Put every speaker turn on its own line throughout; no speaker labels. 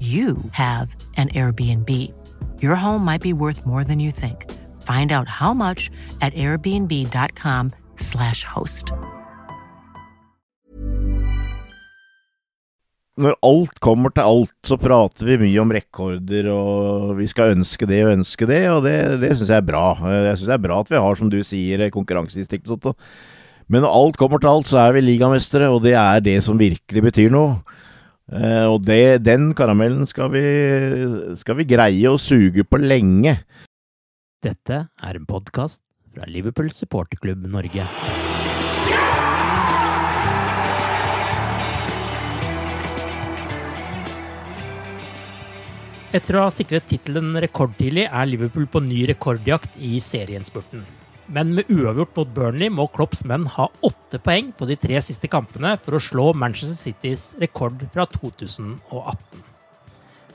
you have an Airbnb. Your home might be worth more than you think. Find out how much at airbnb.com/slash host.
Når alt kommer til alt, så prater vi mye om rekorder, og vi skal ønske det og ønske det, og det, det syns jeg er bra. Jeg syns det er bra at vi har, som du sier, konkurranseinstinkt og sånt. Men når alt kommer til alt, så er vi ligamestere, og det er det som virkelig betyr noe. Eh, og det, den karamellen skal vi, skal vi greie å suge på lenge.
Dette er en podkast fra Liverpool supporterklubb Norge. Etter å ha sikret tittelen rekordtidlig er Liverpool på ny rekordjakt i serienspurten. Men med uavgjort mot Burnley må Klopps menn ha åtte poeng på de tre siste kampene for å slå Manchester Citys rekord fra 2018.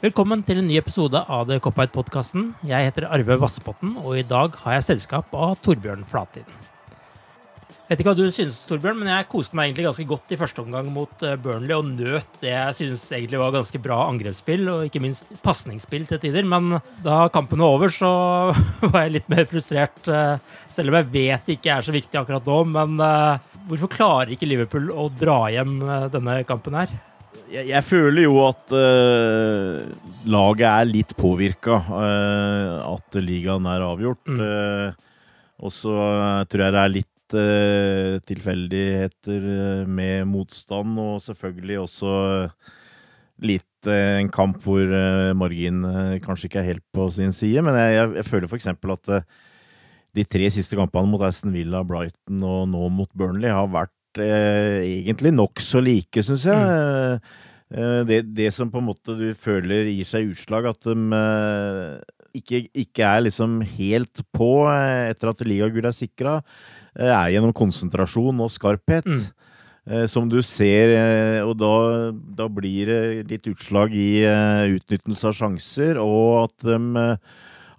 Velkommen til en ny episode av The Cop-Out-podkasten. Jeg heter Arve Vassbotten, og i dag har jeg selskap av Torbjørn Flatin. Vet ikke hva du synes, Torbjørn, men jeg koste meg egentlig ganske godt i første omgang mot eh, Burnley og nøt det jeg synes egentlig var ganske bra angrepsspill, og ikke minst pasningsspill til tider. Men da kampen var over, så var jeg litt mer frustrert, eh, selv om jeg vet det ikke er så viktig akkurat nå. Men eh, hvorfor klarer ikke Liverpool å dra hjem denne kampen her?
Jeg, jeg føler jo at uh, laget er litt påvirka. Uh, at ligaen er avgjort. Mm. Uh, og så tror jeg det er litt uh, tilfeldigheter eh, med motstand, og selvfølgelig også litt uh, en kamp hvor marginen margin kanskje ikke er helt på sin side. Men jeg, jeg, jeg føler f.eks. at de tre siste kampene mot Aston Villa, Brighton og nå mot Burnley har vært egentlig nokså like, syns jeg. Mm. Det, det, som på en måte du føler gir seg utslag, at de ikke, ikke er liksom helt på etter at ligagull er sikra. Eh, er gjennom konsentrasjon og skarphet. Mm. Eh, som du ser, eh, og da, da, blir det litt utslag i utnyttelse av sjanser, og at de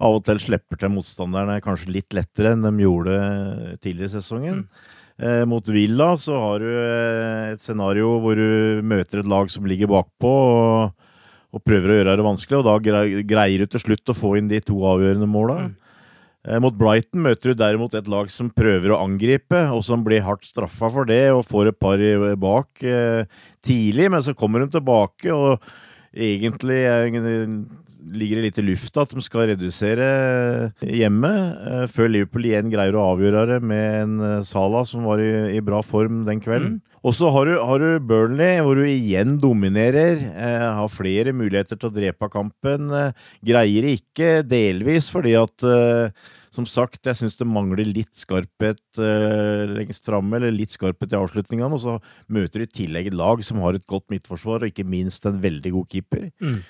av og til slipper til motstanderne kanskje litt lettere enn de gjorde tidligere i sesongen. Mm. Eh, mot Villa så har du et scenario hvor du møter et lag som ligger bakpå, og, og prøver å gjøre det vanskelig, og da greier du til slutt å få inn de to avgjørende måla. Mm. Eh, mot Brighton møter du derimot et lag som prøver å angripe, og som blir hardt straffa for det, og får et par bak eh, tidlig, men så kommer de tilbake, og egentlig eh, ligger det litt i lufta at de skal redusere hjemme, eh, før Liverpool igjen greier å avgjøre det med en eh, Sala som var i, i bra form den kvelden. Mm. Og så har, har, du Burnley, hvor du igjen dominerer. Eh, har flere muligheter til å drepe kampen. Eh, greier ikke, delvis fordi at eh, som sagt, jeg syns det mangler litt skarphet eh, lengst framme, eller litt skarphet i avslutningene. Og så møter du i tillegg et lag som har et godt midtforsvar, og ikke minst en veldig god keeper. Mm.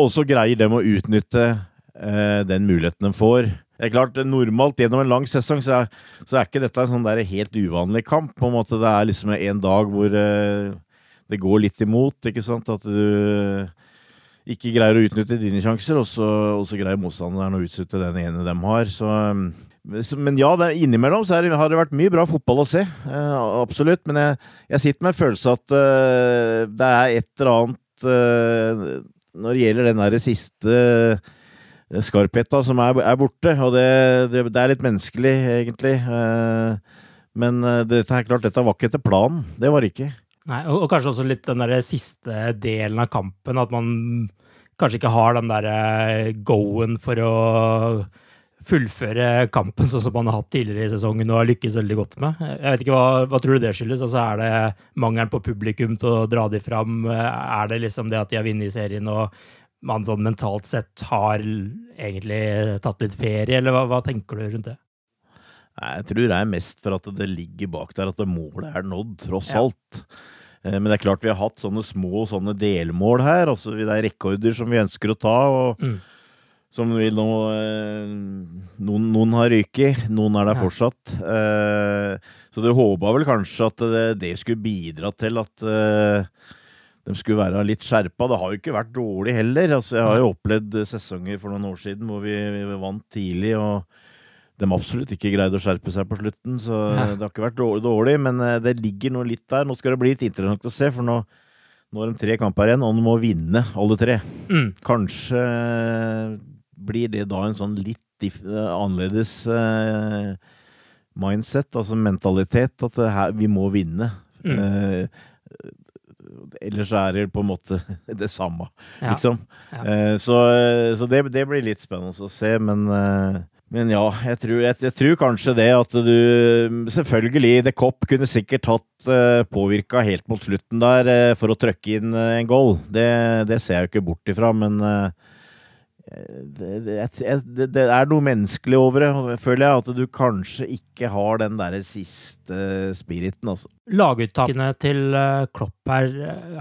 Og så greier de å utnytte eh, den muligheten de får. Det er klart, Normalt gjennom en lang sesong så er, så er ikke dette en sånn der helt uvanlig kamp. på en måte Det er liksom en dag hvor uh, det går litt imot. ikke sant? At du ikke greier å utnytte dine sjanser, og så, og så greier motstanderen å utnytte den ene de har. Så, så, men ja, det, innimellom så det, har det vært mye bra fotball å se. Eh, absolutt. Men jeg, jeg, sitter med en følelse at uh, det er et eller annet uh, når det gjelder den der siste skarpheta som er, er, borte. Og det, det, det, er litt menneskelig, egentlig. Uh, men dette er klart, dette var ikke etter planen. Det var det ikke.
Nei, og, og, kanskje også litt den der siste delen av kampen, at man kanskje ikke har den derre go-en for å fullføre kampen sånn som man har hatt tidligere i sesongen og har lykkes veldig godt med. Jeg vet ikke, Hva, hva tror du det skyldes? Altså, er det mangelen på publikum til å dra de fram? Er det liksom det at de har vunnet serien og man sånn mentalt sett har egentlig tatt litt ferie, eller hva, hva tenker du rundt det?
Jeg tror det er mest for at det ligger bak der at målet er nådd, tross ja. alt. Eh, men det er klart vi har hatt sånne små sånne delmål her. Altså det er rekorder som vi ønsker å ta. og mm. Som vil nå eh, Noen, noen har ryket, noen er der fortsatt. Eh, så dere håpa vel kanskje at det, det, skulle bidra til at de skulle være litt skjerpa. Det har jo ikke vært dårlig heller. Altså, jeg har jo opplevd sesonger for noen år siden hvor vi, vi vant tidlig. og de absolutt ikke greide å skjerpe seg på slutten. Så ja. det har ikke vært dårlig, dårlig, men eh, det ligger noe litt der. Nå skal det bli litt interessant å se, for nå, nå er de tre kamper igjen, og de må vinne alle tre. Mm. Kanskje eh, blir det da en sånn litt annerledes uh, mindset, altså mentalitet, at her, vi må vinne. Mm. Uh, ellers er det på en måte det samme, ja. liksom. Ja. Uh, så, så det, det, blir litt spennende å se, men men ja, jeg tror, jeg, jeg tror, kanskje det at du Selvfølgelig, The Cop kunne sikkert hatt uh, eh, påvirka helt mot slutten der uh, for å trøkke inn uh, en goal. Det, det, ser jeg jo ikke bort ifra, men uh, det, det, det, er noe menneskelig over det, føler jeg. At du kanskje ikke har den derre siste spiriten, altså.
Laguttakene til Klopp her,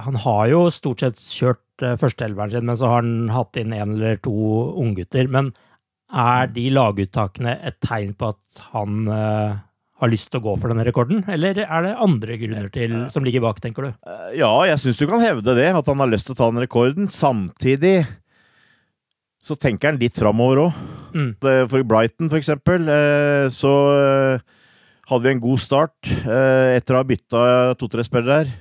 han har jo stort sett kjørt førsteelveren sin, men så har han hatt inn en eller to unggutter. Men er de laguttakene et tegn på at han har lyst til å gå for denne rekorden, eller er det andre grunner til, som ligger bak, tenker du?
Eh, ja, jeg syns du kan hevde det, at han har lyst til å ta den rekorden. Samtidig så tenker han litt framover òg. Mm. For Brighton, for eksempel, eh, så hadde vi en god start etter å ha bytta to-tre spillere der.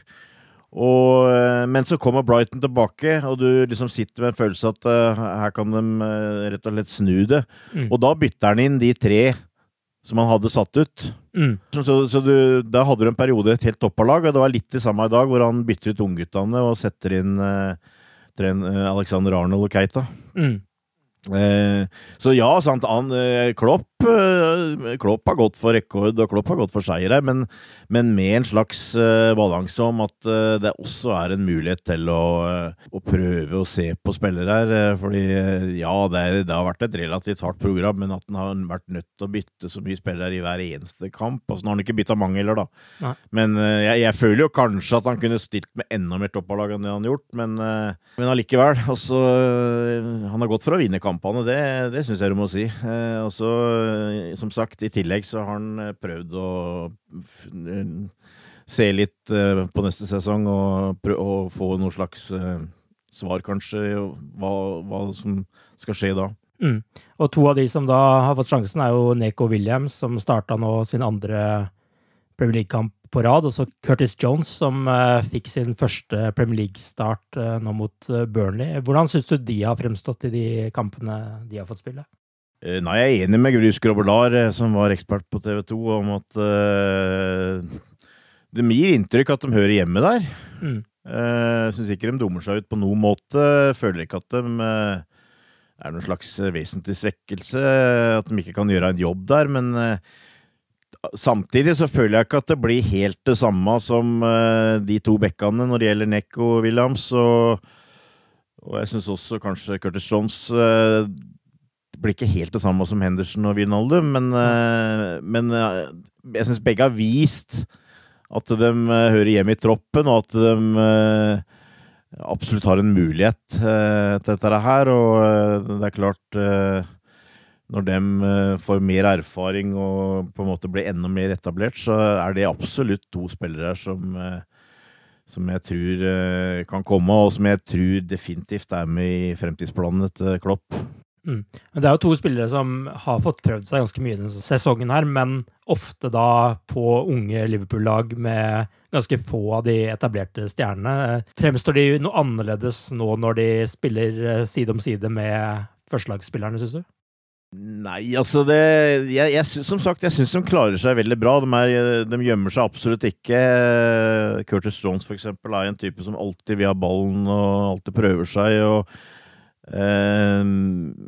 Og, eh, men så kommer Brighton tilbake, og du liksom sitter med en følelse at her kan de rett og slett snu det. Mm. Og da bytter han inn de tre som han hadde satt ut. Mm. Så, så du, da hadde du en periode et helt toppalag, og det var litt det samme i dag, hvor han bytter ut ungguttene og setter inn Alexander Arnold og Keita. Mm. Eh, så ja, sant, han, eh, Klopp, Klopp har gått for rekord og Klopp har gått for seier her, men, men, med en slags uh, balanse om at uh, det også er en mulighet til å, å prøve å se på spillere her. fordi ja, det, det, har vært et relativt hardt program, men at han har vært nødt til å bytte så mye spillere i hver eneste kamp altså, Nå har han ikke bytta mange heller, da. Nei. Men jeg, jeg, føler jo kanskje at han kunne stilt med enda mer toppallag enn det han har gjort, men, men allikevel. Altså, han har gått for å vinne kampene, det, det syns jeg du må si. Eh, og så, eh, som sagt, i tillegg så har han eh, prøvd å se litt eh, på neste sesong og, å få noe slags eh, svar, kanskje, hva, hva, som skal skje da.
Mm. Og to av de som da har fått sjansen, er jo Neko Williams, som starta nå sin andre Premier League-kamp på rad. Og så Curtis Jones, som uh, fikk sin første Premier League-start uh, nå mot uh, Burnley. Hvordan syns du de har fremstått i de kampene de har fått spille?
Nei, Jeg er enig med Grus Grobelar, som var ekspert på TV 2, om at det gir inntrykk at de hører hjemme der. Mm. Jeg syns ikke de dummer seg ut på noen måte. Føler ikke at de er noen slags vesentlig svekkelse. At de ikke kan gjøre en jobb der. Men Samtidig så føler jeg ikke at det blir helt det samme som uh, de to bekkene når det gjelder Neko og Williams. Og, og jeg syns også kanskje Curtis Jones uh, blir ikke helt det samme som Henderson og Wijnaldum, men, uh, men jeg syns begge har vist at de hører hjemme i troppen, og at de absolutt har en mulighet til dette her. Og det er klart når de eh, får mer erfaring og på en måte blir enda mer etablert, så er det absolutt to spillere som, eh, som jeg tror eh, kan komme, og som jeg tror definitivt er med i fremtidsplanene til Klopp.
Mm. Det er jo to spillere som har fått prøvd seg ganske mye denne sesongen, her, men ofte da på unge Liverpool-lag med ganske få av de etablerte stjernene. Fremstår de noe annerledes nå når de spiller eh, side om side med førstelagsspillerne, syns du?
Nei, altså det jeg, jeg, Som sagt, jeg syns de klarer seg veldig bra. De, er, de, gjemmer seg absolutt ikke. Curtis Jones, for eksempel, er en type som alltid vil ha ballen og alltid prøver seg. og uh,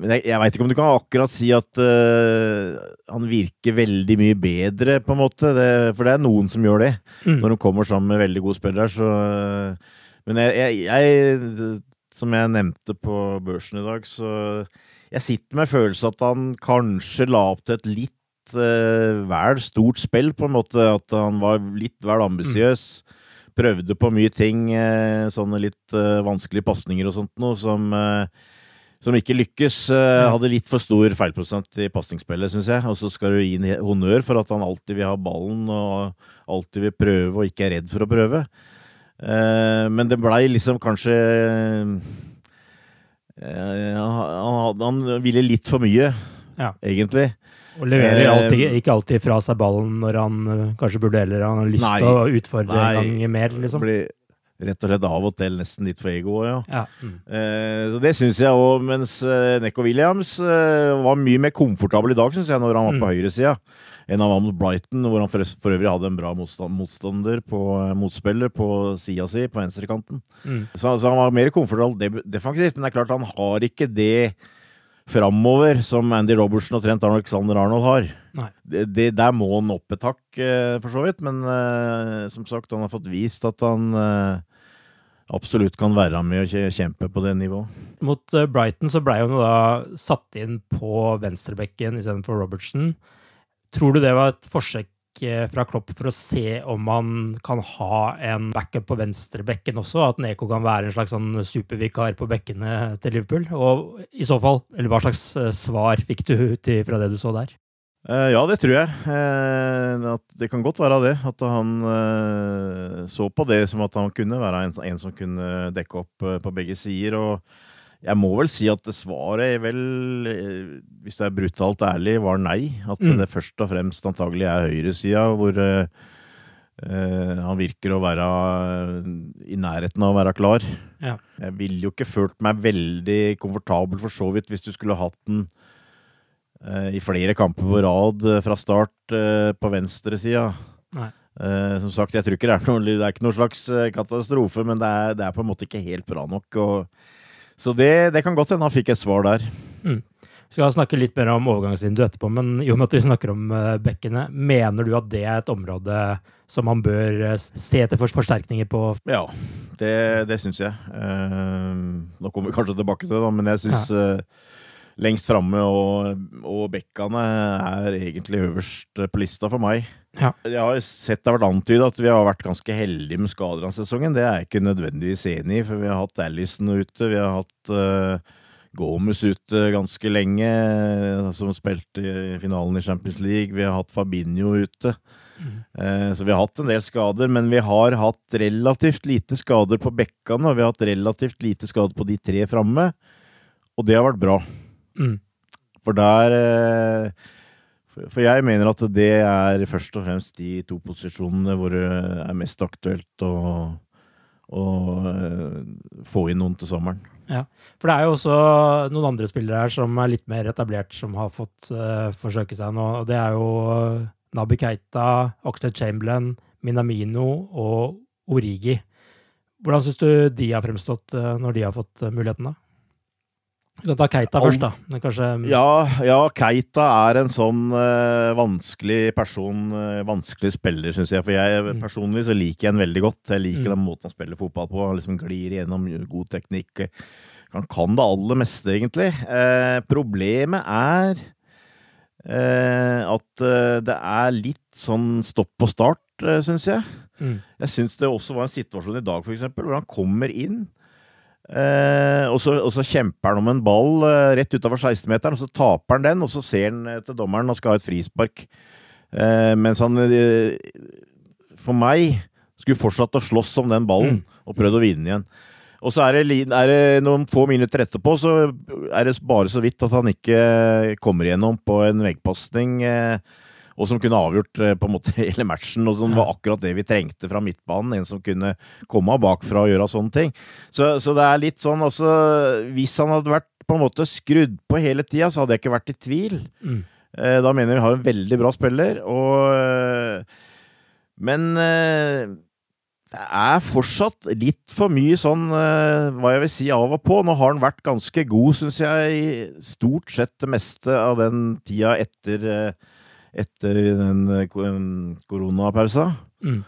jeg, jeg veit ikke om du kan akkurat si at uh, han virker veldig mye bedre, på en måte. Det, for det er noen som gjør det, mm. når de kommer sammen med veldig gode spillere. Så, uh, men jeg, jeg, som jeg nevnte på børsen i dag, så jeg sitter med følelsen at han kanskje la opp til et litt uh, vel stort spill, på en måte. At han var litt vel ambisiøs. Mm. Prøvde på mye ting, uh, sånne litt uh, vanskelige pasninger og sånt noe, som, som ikke lykkes. Mm. Hadde litt for stor feilprosent i pasningsspillet, syns jeg. Og så skal du gi en honnør for at han alltid vil ha ballen og alltid vil prøve og ikke er redd for å prøve. Men det blei liksom kanskje Eh, han, han, ville litt for mye, ja. egentlig.
Og leverer alltid, eh, ikke alltid fra seg ballen når han eh, kanskje burde heller han har lyst til å utfordre nei, en gang mer. liksom.
Blir rett og slett av og til nesten litt for ego, ja. ja. Mm. Eh, det syns jeg òg, mens Neko Williams eh, var mye mer komfortabel i dag, syns jeg, når han var på mm. høyresida enn han var mot Brighton, hvor han for, for øvrig hadde en bra motstand, motstander på eh, motspiller på sida si, på venstrekanten. Mm. Så, så, han var mer komfortabel defensivt, men det er klart han har ikke det framover som Andy Robertson og Trent Alexander Arnold har. Det, det, der må han opp et hakk, eh, for så vidt, men uh, som sagt, han har fått vist at han uh, absolutt kan være med og kjempe på det nivået.
Mot Brighton så ble han jo da satt inn på venstrebekken istedenfor Robertson. Tror du det var et forsøk fra Klopp for å se om man kan ha en backup på venstrebekken også? At Neko kan være en slags sånn supervikar på bekkene til Liverpool? Og i så fall, eller hva slags eh, svar fikk du ut fra det du så der?
Uh, ja, det tror jeg. Det kan godt være det. At han så på det som at han kunne være en som kunne dekke opp på begge sider. og jeg må vel si at svaret vel, eh, hvis du er brutalt ærlig, var nei. At mm. det først og fremst antagelig er høyresida hvor uh, han virker å være i nærheten av å være klar. Ja. Jeg ville jo ikke følt meg veldig komfortabel for så vidt hvis du skulle hatt den uh, i flere kamper på rad fra start på venstresida. Som sagt, jeg tror ikke det er, noe, det er ikke noe slags katastrofe, men det er, det er, på en måte ikke helt bra nok. og så det, det kan godt hende han fikk et svar der. Mm.
Vi skal snakke litt mer om overgangsvinduet etterpå, men i og med at vi snakker om uh, bekkene, mener du at det er et område som man bør uh, se etter forsterkninger på?
Ja, det, det syns jeg. Uh, nå kommer vi kanskje tilbake til det, men jeg syns ja lengst framme, og, og bekkene er egentlig øverst på lista for meg. Ja. Jeg har sett det har vært antydet at vi har vært ganske heldige med skader denne sesongen. Det er jeg ikke nødvendigvis enig i, for vi har hatt Allison ute. Vi har hatt uh, Gomez ute ganske lenge, som spilte i finalen i Champions League. Vi har hatt Fabinho ute. Mm. Uh, så vi har hatt en del skader, men vi har hatt relativt lite skader på bekkene, og vi har hatt relativt lite skader på de tre framme, og det har vært bra. Mm. For der eh, For jeg mener at det er først og fremst de to posisjonene hvor det er mest aktuelt å, å eh, få inn noen til sommeren.
Ja, for det er jo også noen andre spillere her som er litt mer etablert, som har fått uh, forsøke seg nå. og Det er jo Nabi Keita, Oxlade Chamberlain, Minamino og Origi. Hvordan syns du de har fremstått når de har fått muligheten, da? Du kan ta Keita først, da. Kanskje...
Ja, ja, Keita er en sånn uh, vanskelig person, uh, vanskelig spiller, syns jeg. For jeg mm. personlig så liker jeg ham veldig godt. Jeg liker mm. den måten han spiller fotball på. Han liksom glir gjennom god teknikk. Han kan det aller meste, egentlig. Uh, problemet er at det er litt sånn stopp og start, uh, syns jeg. Mm. Jeg syns det også var en situasjon i dag, for eksempel, hvor han kommer inn. Eh, og, så, og, så, kjemper han om en ball eh, rett utafor 16-meteren, og så taper han den, og så ser han eh, til dommeren og skal ha et frispark. Eh, mens han eh, For meg Skulle fortsatt å slåss om den ballen og prøvd å vinne igjen. Og så er det, er det noen få minutter etterpå, så er det bare så vidt at han ikke kommer igjennom på en veggpasning. Eh, og som kunne avgjort eh, på en måte hele matchen, og som var akkurat det vi trengte fra midtbanen. En som kunne komme av bakfra og gjøre sånne ting. Så, så det er litt sånn, altså Hvis han hadde vært på en måte skrudd på hele tida, så hadde jeg ikke vært i tvil.
Mm.
Eh, Da mener jeg vi har en veldig bra spiller, og eh, Men det er fortsatt litt for mye sånn, hva jeg vil si, av og på. Nå har han vært ganske god, syns jeg, i stort sett det meste av den tida etter, etter den eh, koronapausa.
Mm.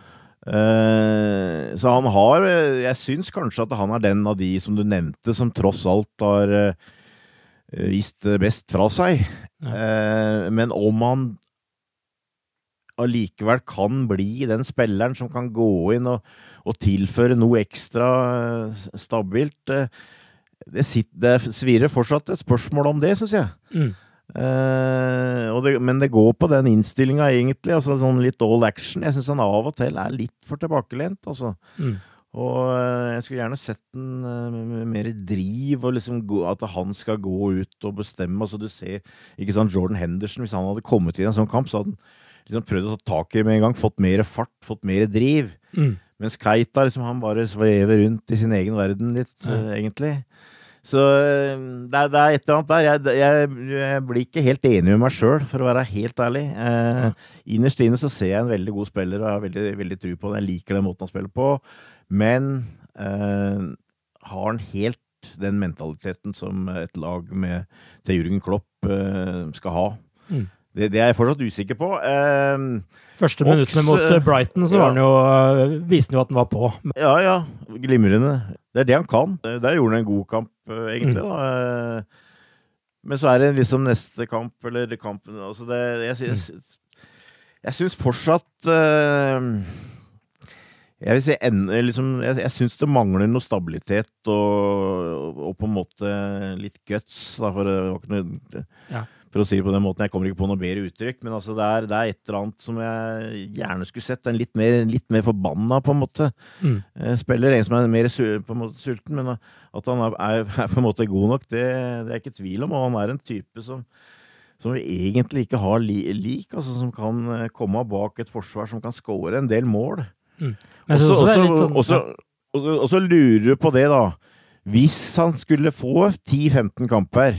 Eh, så han har eh, Jeg syns kanskje at han er den av de som du nevnte, som tross alt har vist best fra seg. Ja. men om han allikevel kan bli den spilleren som kan gå inn og, og tilføre noe ekstra stabilt det, sitter, det svirer fortsatt et spørsmål om det, syns jeg.
Mm.
Eh, og det, men det går på den innstillinga, egentlig. altså sånn Litt all action. Jeg syns han av og til er litt for tilbakelent. altså.
Mm.
Og uh, jeg skulle gjerne sett den uh, med med mer driv, og liksom gå, at han skal gå ut og bestemme. altså Du ser ikke sant, Jordan Henderson, hvis han hadde kommet i en sånn kamp, så hadde han liksom prøvd å ta tak i med en gang. Fått mer fart, fått mer driv.
Mm.
Mens Keita liksom, han bare svever rundt i sin egen verden litt,
mm.
eh, egentlig. Så eh, det er, det er et eller annet der. Jeg, jeg, jeg blir ikke helt enig med meg sjøl, for å være helt ærlig. Eh, Innerst inne så ser jeg en veldig god spiller, og har veldig, veldig tru på den. Jeg liker den måten han spiller på. Men eh, har han helt den mentaliteten som et lag med, til Jürgen Klopp eh, skal ha?
Mm.
Det, det er jeg fortsatt usikker på. Eh,
Første minuttene mot Brighton så var han jo, eh, viste han jo at han var på.
Ja, ja. Glimrende. Det er det han kan. Der gjorde han en god kamp, eh, egentlig. da. Eh, Men så er det liksom neste kamp, eller kampen altså det, Jeg, jeg, jeg syns fortsatt Jeg vil si en, liksom, Jeg, jeg syns det mangler noe stabilitet og, og på en måte litt guts, da, for, å-
Ja.
For å si det på den måten. Jeg kommer ikke på noe bedre uttrykk, men altså det, er, det er et eller annet som jeg gjerne skulle sett. En litt mer, litt mer forbanna, på en måte
Mm.
eh, spiller. En som er mer måte sulten, men at han er, er, på en måte god nok, det, det er ikke tvil om. Og han er en type som, som vi egentlig ikke har li, lik, altså som kan eh, komme bak et forsvar som kan score en del mål.
Mm.
Og så lurer du på det, da. Hvis han skulle få 10-15 kamper,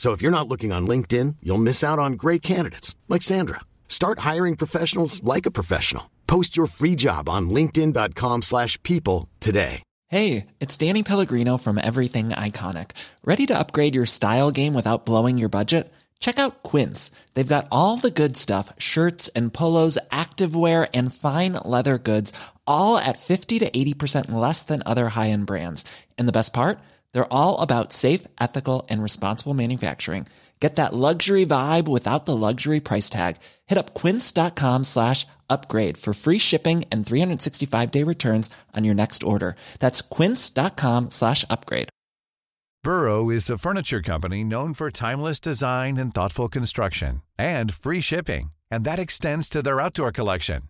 So if you're not looking on LinkedIn, you'll miss out on great candidates like Sandra. Start hiring professionals like a professional. Post your free job on linkedin.com/people today.
Hey, it's Danny Pellegrino from Everything Iconic. Ready to upgrade your style game without blowing your budget? Check out Quince. They've got all the good stuff shirts and polos, activewear, and fine leather goods, all at 50 to 80% less than other high end brands. And the best part? They're all about safe, ethical, and responsible manufacturing. Get that luxury vibe without the luxury price tag. Hit up quince.com slash upgrade for free shipping and 365 day returns on your next order. That's quince.com slash upgrade.
Burrow is a furniture company known for timeless design and thoughtful construction and free shipping, and that extends to their outdoor collection.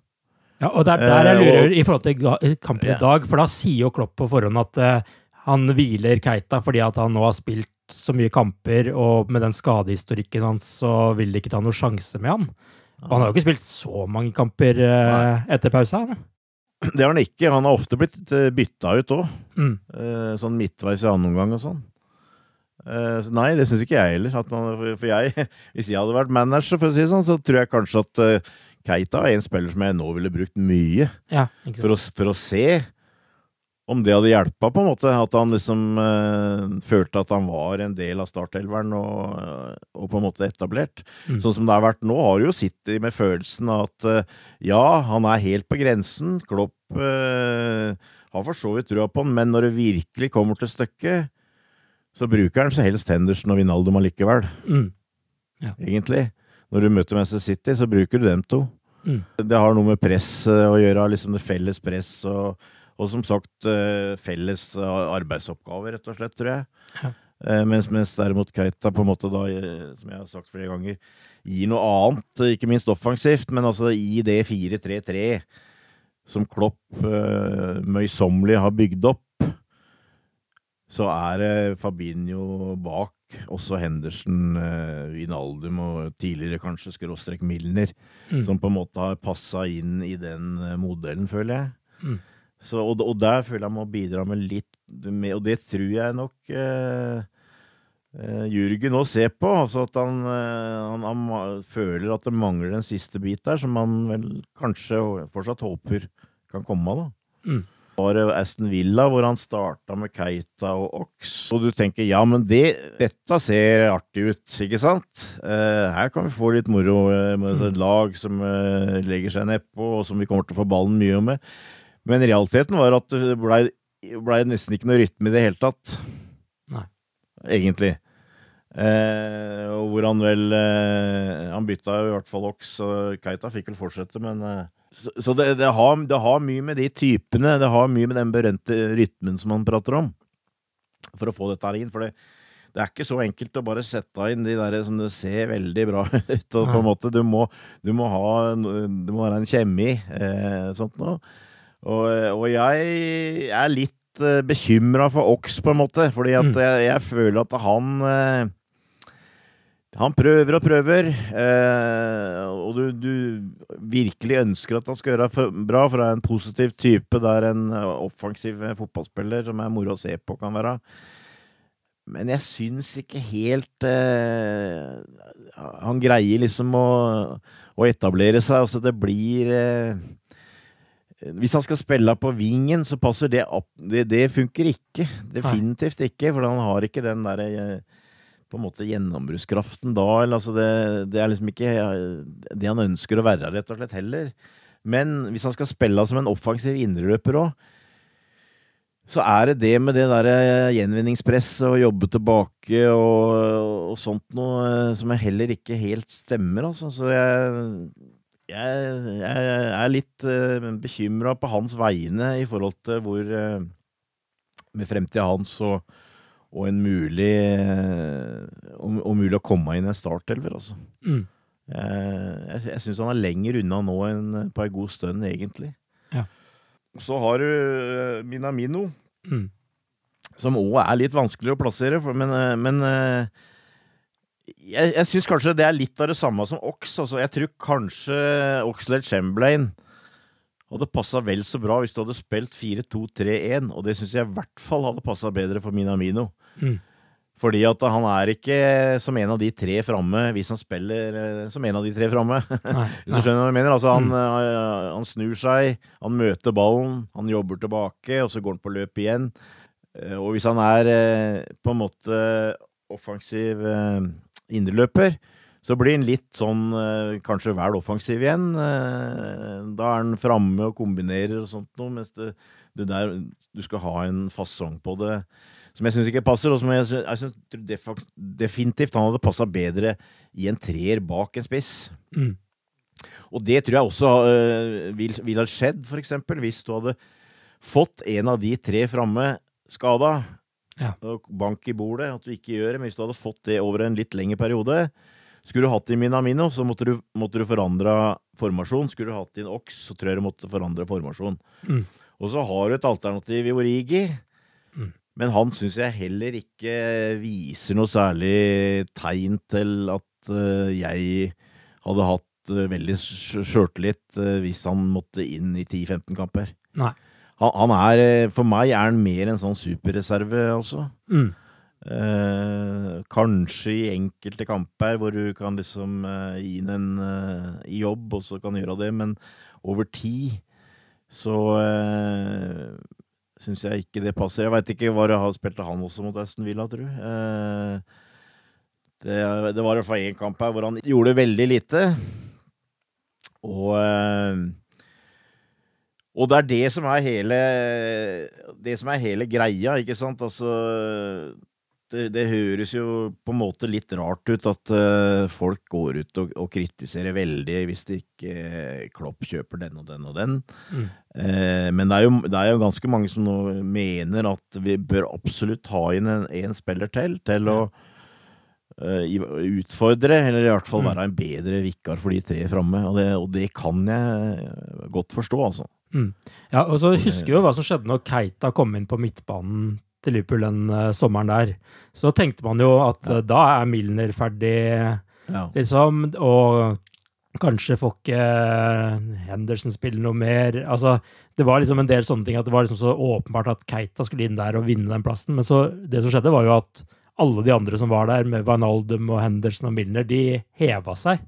Ja, og det er der jeg
Eh,
lurer
og-
i forhold til kampen
Ja.
i dag, for da sier jo Klopp på forhånd at uh, han hviler Keita fordi at han nå har spilt så mye kamper, og med den skadehistorikken hans så vil de ikke ta noen sjanse med han. Og han har jo ikke spilt så mange kamper uh, etter pausa. han.
Det har han ikke. Han har ofte blitt eh, bytta ut òg.
Mm.
Sånn midtveis i annen omgang og sånn. Uh, Nei, det syns ikke jeg heller. At han, for- jeg, hvis jeg hadde vært manager, for å si det sånn, så tror jeg kanskje at eh, Keita er en spiller som jeg nå ville brukt mye.
Ja.
For å, for å se om det hadde hjelpa, på en måte. At han liksom øh, følte at han var en del av startelveren og, eh, og på en måte etablert.
Mm.
Sånn som det har vært nå, har du jo sittet med følelsen av at øh, ja, han er helt på grensen. Klopp øh, har for så vidt trua på han, men når det virkelig kommer til stykket, så bruker han så helst Henderson og Vinaldum allikevel,
Mm.
egentlig. Når du møter Manchester City, så bruker du dem to.
Mm.
Det har noe med press eh, å gjøre, liksom det felles press, og, og som sagt eh, felles eh, arbeidsoppgaver, rett og slett, tror jeg.
Ja.
Mens, mens derimot Keita, på en måte da, som jeg har sagt flere ganger, gir noe annet, ikke minst offensivt, men altså i det 4-3-3 som Klopp eh, møysommelig har bygd opp, så er det Fabinho bak, også Henderson, eh, Vinaldum og tidligere kanskje skråstrek Milner,
Mm.
som på en måte har passa inn i den eh, modellen, føler jeg.
Mm.
Så, og, og der føler jeg må bidra med litt med, Og det tror jeg nok eh, eh, Jürgen nå ser på. Altså at han, eh, han, han føler at det mangler en siste bit der, som han vel kanskje fortsatt håper kan komme av. da.
Mm.
Det Aston Villa hvor han starta med Keita og Ox. Og du tenker ja, men det, dette ser artig ut, ikke sant? Eh, her kan vi få litt moro eh, med et lag som eh, legger seg nedpå, og som vi kommer til å få ballen mye med. Men realiteten var at det blei ble nesten ikke noe rytme i det hele tatt.
Nei.
Egentlig. Eh, og hvor han vel eh, Han bytta i hvert fall Ox, og Keita fikk vel fortsette, men eh, Så, så det, det, har, det har mye med de typene, det har mye med den berømte rytmen som han prater om, for å få dette her inn. For det, det er ikke så enkelt å bare sette inn de der som det ser veldig bra ut. Og på en måte, du må, du må ha Det må være en kjemi, eh, sånt noe. Og, og jeg er litt uh, bekymra for Ox, på en måte, fordi at
Mm.
jeg, jeg føler at han eh, han prøver og prøver, eh, og du, du virkelig ønsker at han skal gjøre det bra, for det er en positiv type der en eh, offensiv fotballspiller som er moro å se på, kan være. Men jeg syns ikke helt eh, Han greier liksom å, å etablere seg. Altså, det blir eh, Hvis han skal spille på vingen, så passer det opp. Det, det funker ikke. Definitivt ikke, for han har ikke den derre eh, på en måte gjennombruddskraften da. Eller, altså det, det er liksom ikke eh, det han ønsker å være, rett og slett, heller. Men hvis han skal spille som en offensiv indreløper òg, så er det det med det der eh, gjenvinningspresset og jobbe tilbake og, og sånt noe eh, som jeg heller ikke helt stemmer, altså. Så jeg, jeg, jeg er litt uh, bekymra på hans vegne i forhold til hvor uh, Med fremtida hans og, og en mulig og, om, om mulig å komme inn i en startelver, altså.
Mm.
Jeg, jeg, jeg syns han er lenger unna nå enn på ei god stund, egentlig.
Ja.
Så har du eh, Minamino,
Mm.
som òg er litt vanskeligere å plassere, for, men, eh, men eh, jeg, jeg syns kanskje det er litt av det samme som Ox. Altså, jeg tror kanskje Oxlade Chamberlain hadde passa vel så bra hvis du hadde spilt 4-2-3-1, og det syns jeg i hvert fall hadde passa bedre for Minamino.
Mm.
Fordi at han er ikke som en av de tre framme hvis han spiller eh, som en av de tre framme. Hvis du skjønner hva jeg mener? Altså, han, mm. han snur seg, han møter ballen, han jobber tilbake, og så går han på løp igjen. Eh, Og hvis han er eh, på en måte offensiv eh, indreløper, Så blir han litt sånn eh, kanskje vel offensiv igjen. Eh, Da er han framme og kombinerer og sånt noe, mens det, du, der, du skal ha en fasong på det som jeg syns ikke passer, og som jeg, sy- jeg synes definitivt han hadde passa bedre i en treer bak en spiss.
Mm.
Og det tror jeg også uh, vil, vil ha skjedd, for eksempel, hvis du hadde fått en av de tre framme skada.
Ja.
Og bank i bordet, at du ikke gjør det. Men hvis du hadde fått det over en litt lengre periode, skulle du hatt inn Minamino, så måtte du, måtte du forandre formasjon. Skulle du hatt inn Ox, så tror jeg du måtte forandre formasjon.
Mm.
Og så har du et alternativ i Origi.
Mm.
Men han syns jeg heller ikke viser noe særlig tegn til at øh, jeg hadde hatt øh, veldig sj- sjøltillit øh, hvis han måtte inn i 10-15 kamper.
Nei.
Han, han er, for meg er han mer en sånn superreserve, altså.
Mm.
Eh, kanskje i enkelte kamper hvor du kan liksom eh, gi inn en eh, jobb, og så kan gjøre det, men over tid så eh, syns jeg ikke det passer. Jeg veit ikke hva det har spilt han også mot Aston Villa, tror Eh, det, det var i hvert fall én kamp her hvor han gjorde veldig lite. Og eh, og det er det som er hele Det som er hele greia, ikke sant? Altså det, det høres jo på en måte litt rart ut at uh, folk går ut og, og kritiserer veldig hvis de ikke uh, Klopp kjøper den og den og den.
Mm.
Uh, men det er, jo, det er jo ganske mange som nå mener at vi bør absolutt ha inn en, en spiller til til å eh, utfordre, eller i hvert fall
Mm.
være en bedre vikar for de tre framme. Og, og det kan jeg godt forstå, altså.
Mm. Ja, og så husker vi jo hva som skjedde når Keita kom inn på midtbanen til Liverpool den eh, sommeren der. Så tenkte man jo at eh, da er Milner ferdig,
Ja.
liksom, og kanskje får ikke Henderson spille noe mer. Altså, det var liksom en del sånne ting at det var liksom så åpenbart at Keita skulle inn der og vinne den plassen. Men så det som skjedde, var jo at alle de andre som var der, med Wijnaldum og Henderson og Milner, de heva seg.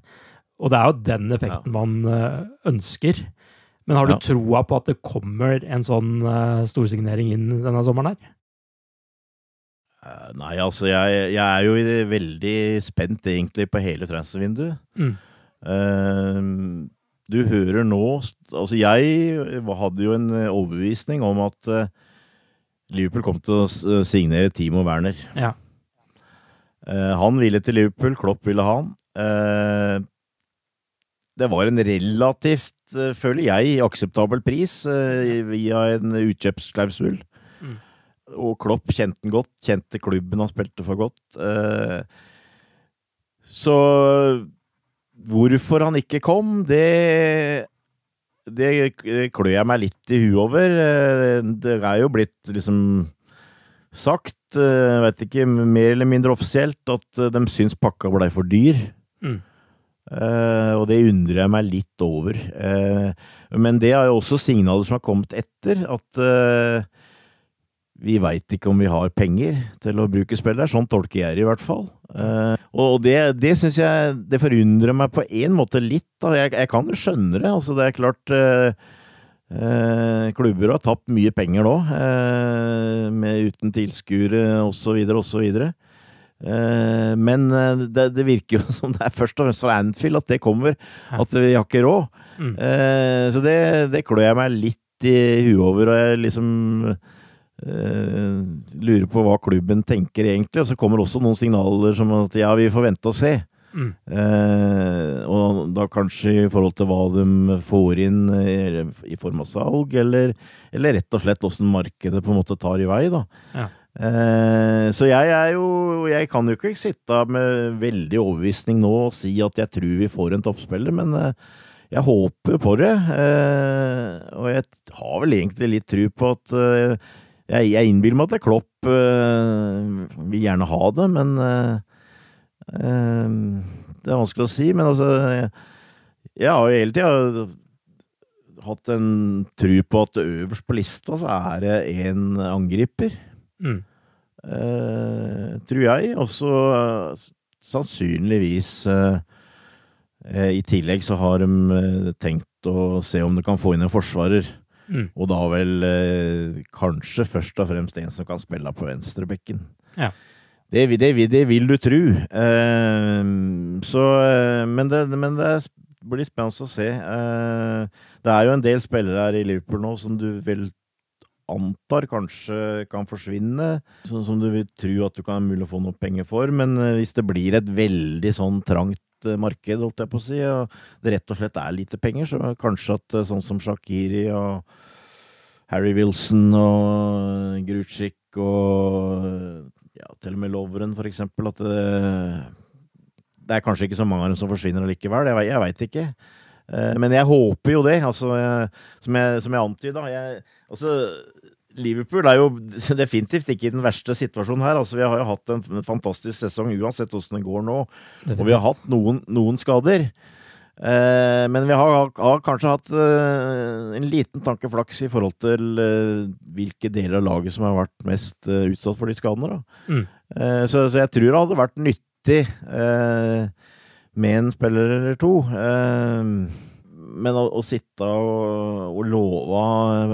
Og det er jo den effekten man eh, ønsker. Men har du
Ja.
troa på at det kommer en sånn storsignering inn denne sommeren her?
Eh, Nei, altså, jeg, jeg er jo veldig spent egentlig på hele transfervinduet.
Mm.
Uh, du hører nå Altså, jeg hadde jo en overbevisning om at eh, Liverpool kom til å signere Timo Werner.
Ja.
Uh, han ville til Liverpool, Klopp ville ha han. Uh, det var en relativt, føler jeg, akseptabel pris via en utkjøpsklausul. Og Klopp kjente den godt, kjente klubben han spilte for godt. Eh, så hvorfor han ikke kom, det det klør jeg meg litt i huet over. Eh, Det er jo blitt liksom sagt, eh, vet ikke, mer eller mindre offisielt, at de syns pakka blei for dyr.
Mm.
Og det undrer jeg meg litt over. Men det er jo også signaler som har kommet etter, at vi veit ikke om vi har penger til å bruke spillere. Sånn tolker jeg det i hvert fall. Eh, og det, det syns jeg Det forundrer meg på en måte litt. Jeg, jeg kan jo skjønne det. Altså, det er klart eh, eh, Klubber har tapt mye penger nå, eh, med, uten tilskuere osv. osv. Eh, men eh, det, det virker jo som det er først og fremst fra Anfield at det kommer. At vi har ikke råd.
Mm.
Så det, det klør jeg meg litt i huet over, og jeg liksom lurer på hva klubben tenker egentlig. Og så kommer også noen signaler som at ja, vi får vente og se.
Mm.
Eh, og da kanskje i forhold til hva de får inn eh, i form av salg, eller, eller rett og slett åssen markedet på en måte tar i vei, da.
Ja.
Eh, så jeg er jo Jeg kan jo ikke sitte med veldig overbevisning nå og si at jeg tror vi får en toppspiller, men eh, jeg håper på det. Eh, og jeg har vel egentlig litt tro på at eh, Jeg, jeg innbiller meg at Klopp øh, vil gjerne ha det, men øh, Det er vanskelig å si. Men altså Jeg, jeg har jo hele tida hatt en tru på at øverst på lista så er det en angriper.
Mm.
Uh, tror jeg. Og så uh, sannsynligvis uh, I tillegg så har de tenkt å se om de kan få inn en forsvarer.
Mm.
Og da vel eh, kanskje først og fremst en som kan spille på venstrebekken.
Ja.
Det, det, det vil du tro. Eh, så, eh, men det, men det er- blir spennende å se. Eh, det er jo en del spillere her i Liverpool nå som du vel antar kanskje kan forsvinne. Som du vil tro at du kan mulig å få noe penger for. Men eh, hvis det blir et veldig sånn trangt eh, marked, holdt jeg på å si, og det rett og slett er lite penger, så kanskje at eh, sånn som Shakiri og Harry Wilson og Grucic og ja, til og med Loveren, for eksempel, at det, det er kanskje ikke så mange av dem som forsvinner allikevel. Jeg, jeg veit ikke. Eh, Men jeg håper jo det, altså, som jeg, som jeg antyda. Altså, Liverpool er jo definitivt ikke i den verste situasjonen her. Altså, vi har jo hatt en fantastisk sesong uansett åssen det går nå. Og vi har hatt noen, noen skader. Eh, men vi har, har kanskje hatt eh, en liten tanke flaks i forhold til eh, hvilke deler av laget som har vært mest eh, utsatt for de skadene.
Mm.
Eh, så, så jeg tror det hadde vært nyttig eh, med en spiller eller to. Eh, men å, å sitte og, og love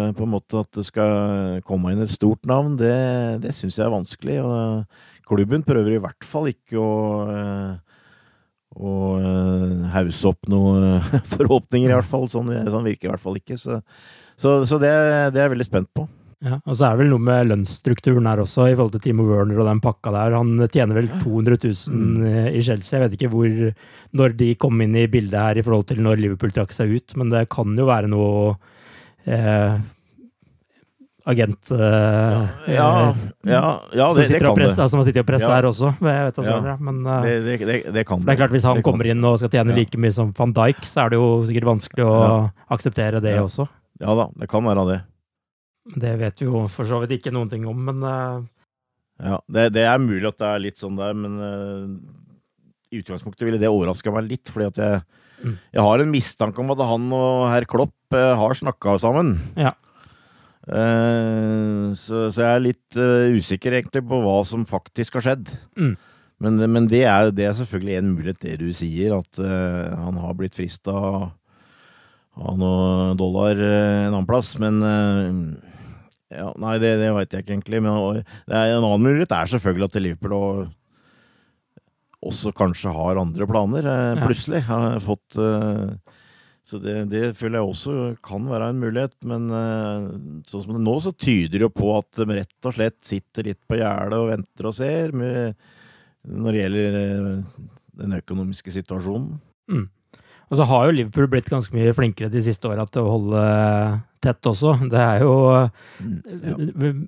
eh, på en måte at det skal komme inn et stort navn, det, det syns jeg er vanskelig. Og klubben prøver i hvert fall ikke å eh, og uh, hause opp noen forhåpninger, i hvert fall. Sånn, sånn virker i hvert fall ikke. Så, så, så det, det er jeg veldig spent på.
Ja, og så er det vel noe med lønnsstrukturen her også, i forhold til Timo Werner og den pakka der. Han tjener vel 200 000 i Chelsea. Jeg vet ikke hvor, når de kom inn i bildet her i forhold til når Liverpool trakk seg ut, men det kan jo være noe eh, agent eh,
Ja, ja, ja det, det
sitter press,
det.
Som som sitter og presser her også. Jeg vet, altså. Men eh,
Det, det, det, det kan
det er klart, hvis han kommer inn og skal tjene like mye som van Dijk, så er det jo sikkert vanskelig å akseptere det også.
Ja da, det kan være det.
Det vet vi jo for så vidt ikke noen ting om, men uh...
Ja, det, det er mulig at det er litt sånn der, men uh, i utgangspunktet ville det overraska meg litt, fordi at jeg,
Mm.
jeg har en mistanke om at han og herr Klopp uh, har snakka sammen.
Ja.
Så, så jeg er litt usikker egentlig på hva som faktisk har skjedd.
Mm.
Men, men det, er, det er selvfølgelig en mulighet, det du sier, at han har blitt frista av noe dollar en annen plass. Men ja, Nei, det, det veit jeg ikke egentlig. Men en annen mulighet er selvfølgelig at Liverpool og, også kanskje har andre planer, eh, plutselig. Har fått eh, Så det, det føler jeg også kan være en mulighet. Men eh, sånn som det nå, så tyder det jo på at de rett og slett sitter litt på gjerdet og venter og ser med, når det gjelder eh, den økonomiske situasjonen.
mm. Og så har jo Liverpool blitt ganske mye flinkere de siste åra til å holde tett også. Det er jo
Ja.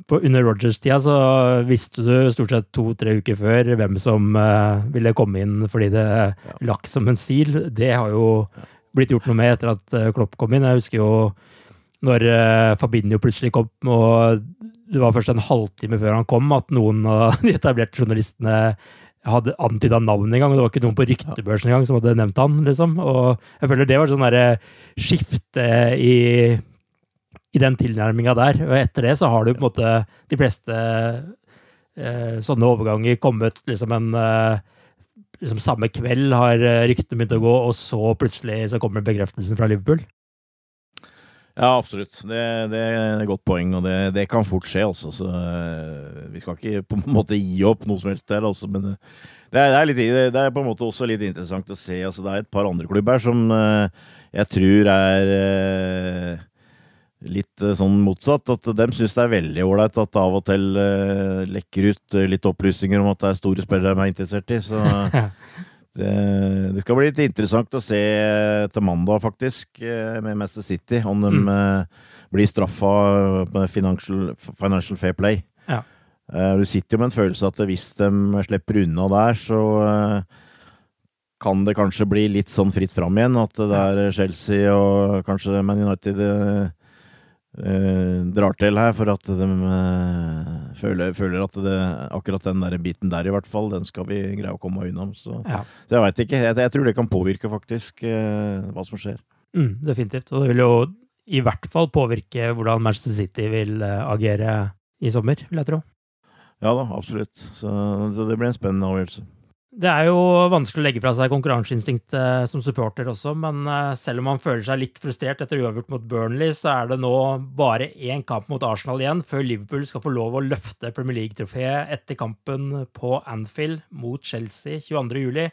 på, Under Rogers-tida så visste du stort sett to-tre uker før hvem som eh, ville komme inn fordi det lakk som en sil. Det har jo blitt gjort noe med etter at eh, Klopp kom inn. Jeg husker jo når uh, Fabinho plutselig kom, og det var først en halvtime før han kom, at noen av de etablerte journalistene hadde antyda navnet engang. Det var ikke noen på ryktebørsen engang som hadde nevnt han. liksom. Og jeg føler det var sånn derre skifte i, i den tilnærminga der. Og etter det så har du på en måte de fleste eh, sånne overganger kommet liksom en eh, liksom Samme kveld har eh, ryktene begynt å gå, og så plutselig så kommer bekreftelsen fra Liverpool.
Ja, absolutt. Det, det er et godt poeng, og det, det kan fort skje. Altså. Så, eh, vi skal ikke på en måte gi opp noe som helst der. Altså. Men eh, det er, er litt, det er på en måte også litt interessant å se. Altså, det er et par andre klubber som eh, jeg tror er litt sånn motsatt. At de syns det er veldig ålreit at det av og til lekker ut litt opplysninger om at det er store spillere de er interessert i. Så det, det skal bli litt interessant å se til mandag, faktisk, eh, med Manchester City. Om de
Mm.
eh, blir straffa med financial, financial fair play.
Ja.
Eh, Du sitter jo med en følelse at hvis de slipper unna der, så eh, kan det kanskje bli litt sånn fritt fram igjen. At det er Chelsea og kanskje Man United eh, drar til her for at de eh, føler, føler at det, akkurat den der biten der, i hvert fall, den skal vi greie å komme unna. Så,
Ja.
så jeg veit ikke. Jeg, jeg tror det kan påvirke faktisk eh, hva som skjer.
Mm, definitivt. Og det vil jo i hvert fall påvirke hvordan Manchester City vil eh, agere i sommer, vil jeg tro.
Ja da, absolutt. Så, så det blir en spennende avgjørelse.
Det er jo vanskelig å legge fra seg konkurranseinstinktet som supporter også, men eh, selv om man føler seg litt frustrert etter uavgjort mot Burnley, så er det nå bare én kamp mot Arsenal igjen før Liverpool skal få lov å løfte Premier League-trofeet etter kampen på Anfield mot Chelsea 22.07.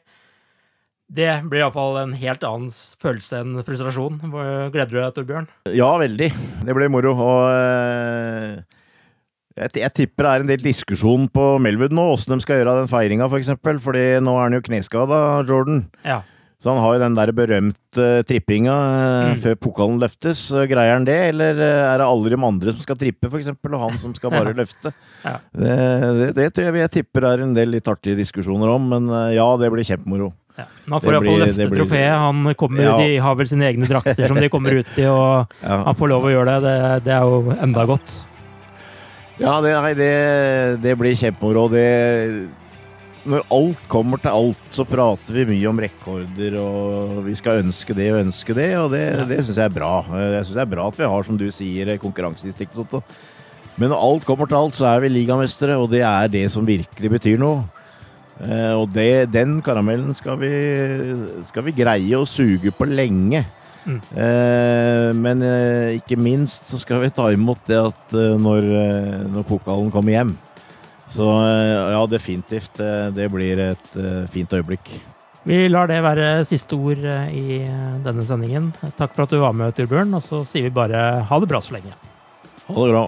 Det blir iallfall en helt annen følelse enn frustrasjon. Gleder du deg, Torbjørn?
Ja, veldig. Det blir moro. Og eh, jeg, jeg, tipper det er en del diskusjon på Melwood nå, åssen de skal gjøre den feiringa, f.eks. For eksempel, fordi nå er han jo kneskada, Jordan.
Ja.
Så han har jo den der berømte uh, trippinga uh, mm. før pokalen løftes. Uh, greier han det, eller er det alle de andre som skal trippe, f.eks., og han som skal bare løfte? ja. det, det, det, tror jeg jeg tipper er en del litt artige diskusjoner om, men ja, det blir kjempemoro. Ja.
Han får iallfall løfte blir... trofeet. Han kommer, ja. De har vel sine egne drakter som de kommer ut i, og ja. han får lov å gjøre det. Det, det er jo enda godt.
Ja, det, nei, det, det blir kjempemoro. Når alt kommer til alt, så prater vi mye om rekorder, og vi skal ønske det og ønske det, og det, ja. det syns jeg er bra. Jeg syns det er bra at vi har, som du sier, konkurranseinstinkt. Men når alt kommer til alt, så er vi ligamestere, og det er det som virkelig betyr noe. Eh, og det, den karamellen skal vi, skal vi greie å suge på lenge. Mm. Eh, men eh, ikke minst så skal vi ta imot det at eh, når, når pokalen kommer hjem. Så ja, definitivt. Det blir et fint øyeblikk.
Vi lar det være siste ord i denne sendingen. Takk for at du var med, Turbjørn. Og så sier vi bare ha det bra så lenge.
Ha det bra.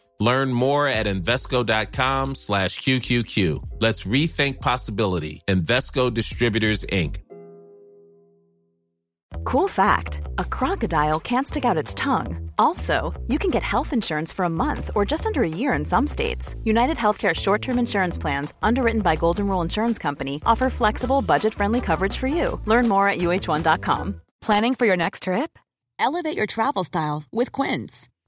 Learn more at Invesco.com slash QQQ. Let's rethink possibility. Investco Distributors, Inc.
Cool fact a crocodile can't stick out its tongue. Also, you can get health insurance for a month or just under a year in some states. United Healthcare short term insurance plans, underwritten by Golden Rule Insurance Company, offer flexible, budget friendly coverage for you. Learn more at UH1.com. Planning for your next trip? Elevate your travel style with Quince.